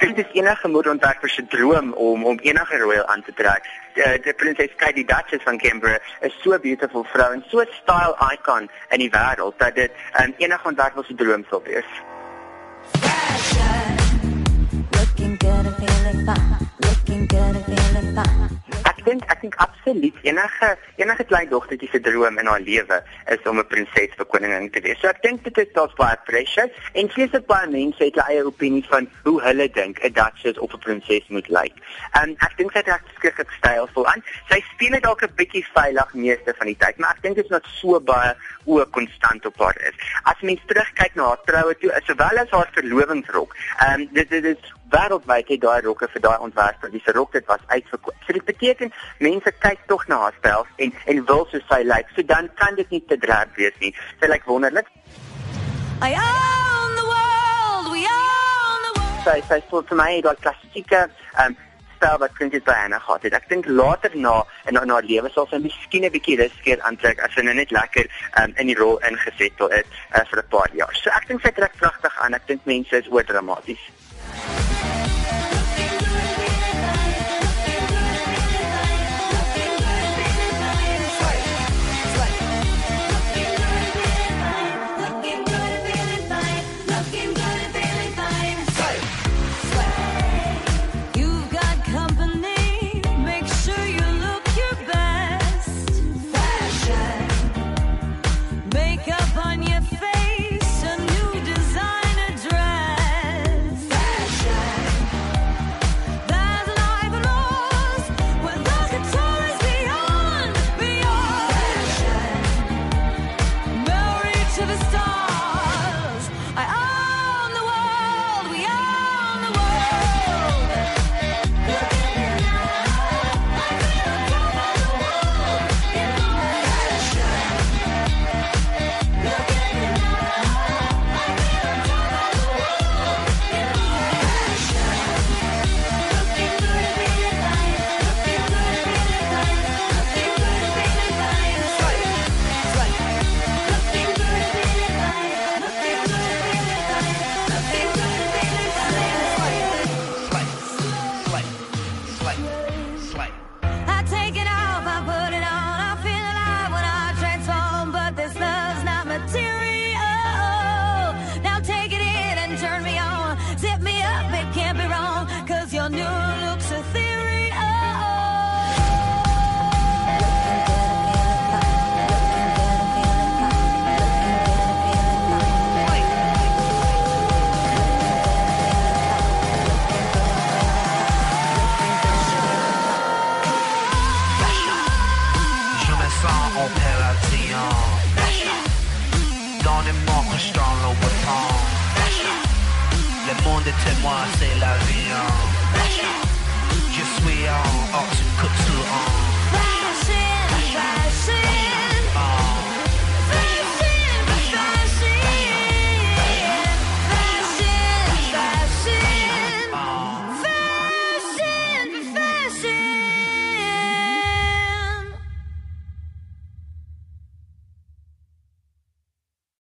Dink dit is enige modeontwerper se droom om om enige royal aan te trek. Die, die prinses Kate die Duchess van Cambridge is so 'n beautiful vrou en so 'n style icon in die wêreld dat dit um, enige ontwerper se droom sou wees. Fashion. Looking good and feeling fine. Looking good and feeling fine. Dink ek dink absoluut enige enige klein dogtertjie se droom in haar lewe is om 'n prinses vir koningin te wees. So ek dink dit is daar's baie pressure en vreeslik baie mense het hulle eie opinie van hoe hulle dink 'n duchess of 'n prinses moet lyk. En ek dink sy reg skrikkelik stylvol aan. Sy speel dit dalk 'n bietjie veilig meeste van die tyd, maar ek dink dit is net so baie oë konstant op haar is. As mens terugkyk na haar troue toe, sowel as haar verlovingsrok, ehm um, dit dit is wêreldwyd het daai rokke vir daai ontwerper, dis 'n rok dit was uitverkoop. So dit beteken mense kyk tog na haar styl en en wil so sy lyk. So dan kan dit nie te drag wees nie. Sy lyk wonderlik. I own the world. We own the world. Sy sy voel vir my daai klassieke um, styl wat Princess Diana gehad het. Ek dink later na in haar na lewe sal sy miskien 'n bietjie riskier aantrek as sy nou net lekker um, in die rol ingesettel is uh, vir 'n paar jaar. So ek dink sy trek pragtig aan. Ek dink mense is oor témoin, c'est la vie. Just we are.